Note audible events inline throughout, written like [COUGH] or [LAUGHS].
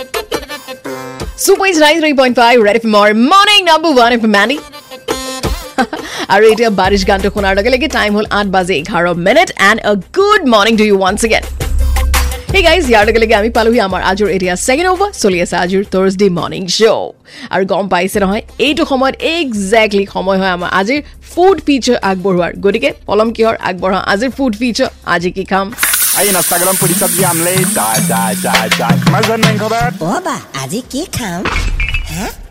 Super is 93.5 Red FM or morning number 1 FM Mandy. আৰু এতিয়া বাৰিছ গানটো শুনাৰ লগে লগে টাইম হ'ল আঠ বাজি এঘাৰ minute and a good morning to you once again সেই গাইজ ইয়াৰ লগে লগে আমি পালোহি আমাৰ আজিৰ এতিয়া ছেকেণ্ড অভাৰ চলি আছে আজিৰ থাৰ্ছডে মৰ্ণিং শ্ব' আৰু গম পাইছে নহয় এইটো সময়ত একজেক্টলি সময় হয় আমাৰ আজিৰ ফুড ফিচাৰ আগবঢ়োৱাৰ গতিকে পলম কিহৰ আগবঢ়াওঁ আজিৰ ফুড ফিচাৰ আজি কি খাম Aí na Instagram por isso a amlei, dai, dai, dai, dai. Mas eu nem coberto. অবা আজি কি খাম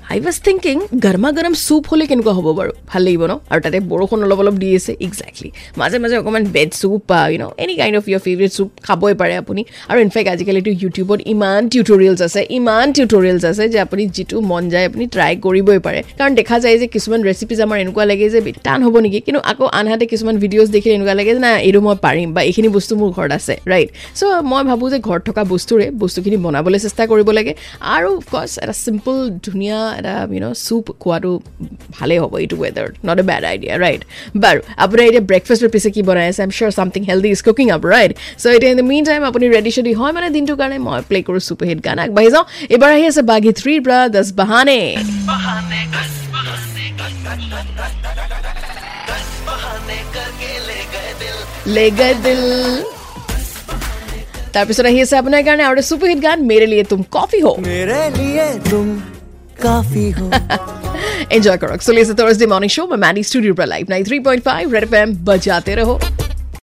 আই ৱাজ থিংকিং গৰমা গৰম চুপ হ'লে কেনেকুৱা হ'ব বাৰু ভাল লাগিব ন আৰু তাতে বৰষুণ অলপ অলপ দি আছে একজেক্টলি মাজে মাজে অকণমান বেড চুপ বা you know any kind of your favourite soup খাবই পাৰে আপুনি আৰু ইনফেক্ট আজিকালিতো ইউটিউবত ইমান টিউটৰিয়েলছ আছে ইমান টিউটৰিয়েলছ আছে যে আপুনি যিটো মন যায় আপুনি ট্ৰাই কৰিবই পাৰে কাৰণ দেখা যায় যে কিছুমান ৰেচিপিজ আমাৰ এনেকুৱা লাগে যে টান হ'ব নেকি কিন্তু আকৌ আনহাতে কিছুমান ভিডিঅ'জ দেখিলে এনেকুৱা লাগে যে নাই এইটো মই পাৰিম বা এইখিনি বস্তু মোৰ ঘৰত আছে ৰাইট চ' মই ভাবোঁ যে ঘৰত থকা বস্তুৰে বস্তুখিনি বনাবলৈ চেষ্টা কৰিব লাগে আৰু অফক'ৰ্ছ এটা চিম্পল ধুনীয়া এটা ইউ ন' চুপ খোৱাটো ভালেই হ'ব এইটো ৱেডাৰত not a bad idea right বাৰু আপোনাৰ এতিয়া ব্ৰেকফাষ্টৰ পিছে কি বনাই আছে I am sure something healthy is cooking up right so' এতিয়া ইন দ্য মিন টাইম আপুনি ৰেডি চেডি হয় মানে দিনটোৰ কাৰণে মই প্লে' কৰোঁ চুপাৰ হিট গান আগবাঢ়ি যাওঁ এইবাৰ আহি আছে বাঘী থ্ৰীৰ পৰা দছ বাহানে ले गए दिल তাৰপিছত আহি আছে আপোনাৰ কাৰণে আৰু চুপাৰ হিট গান মেৰে লিয়ে তুম কফি হো मेरे लिए तुम काफ़ी हो। [LAUGHS] एंजॉय करो। सुलिस थर्सडे मॉर्निंग शो में मैनी स्टूडियो पर लाइव 93.5 रेड एफएम बजाते रहो।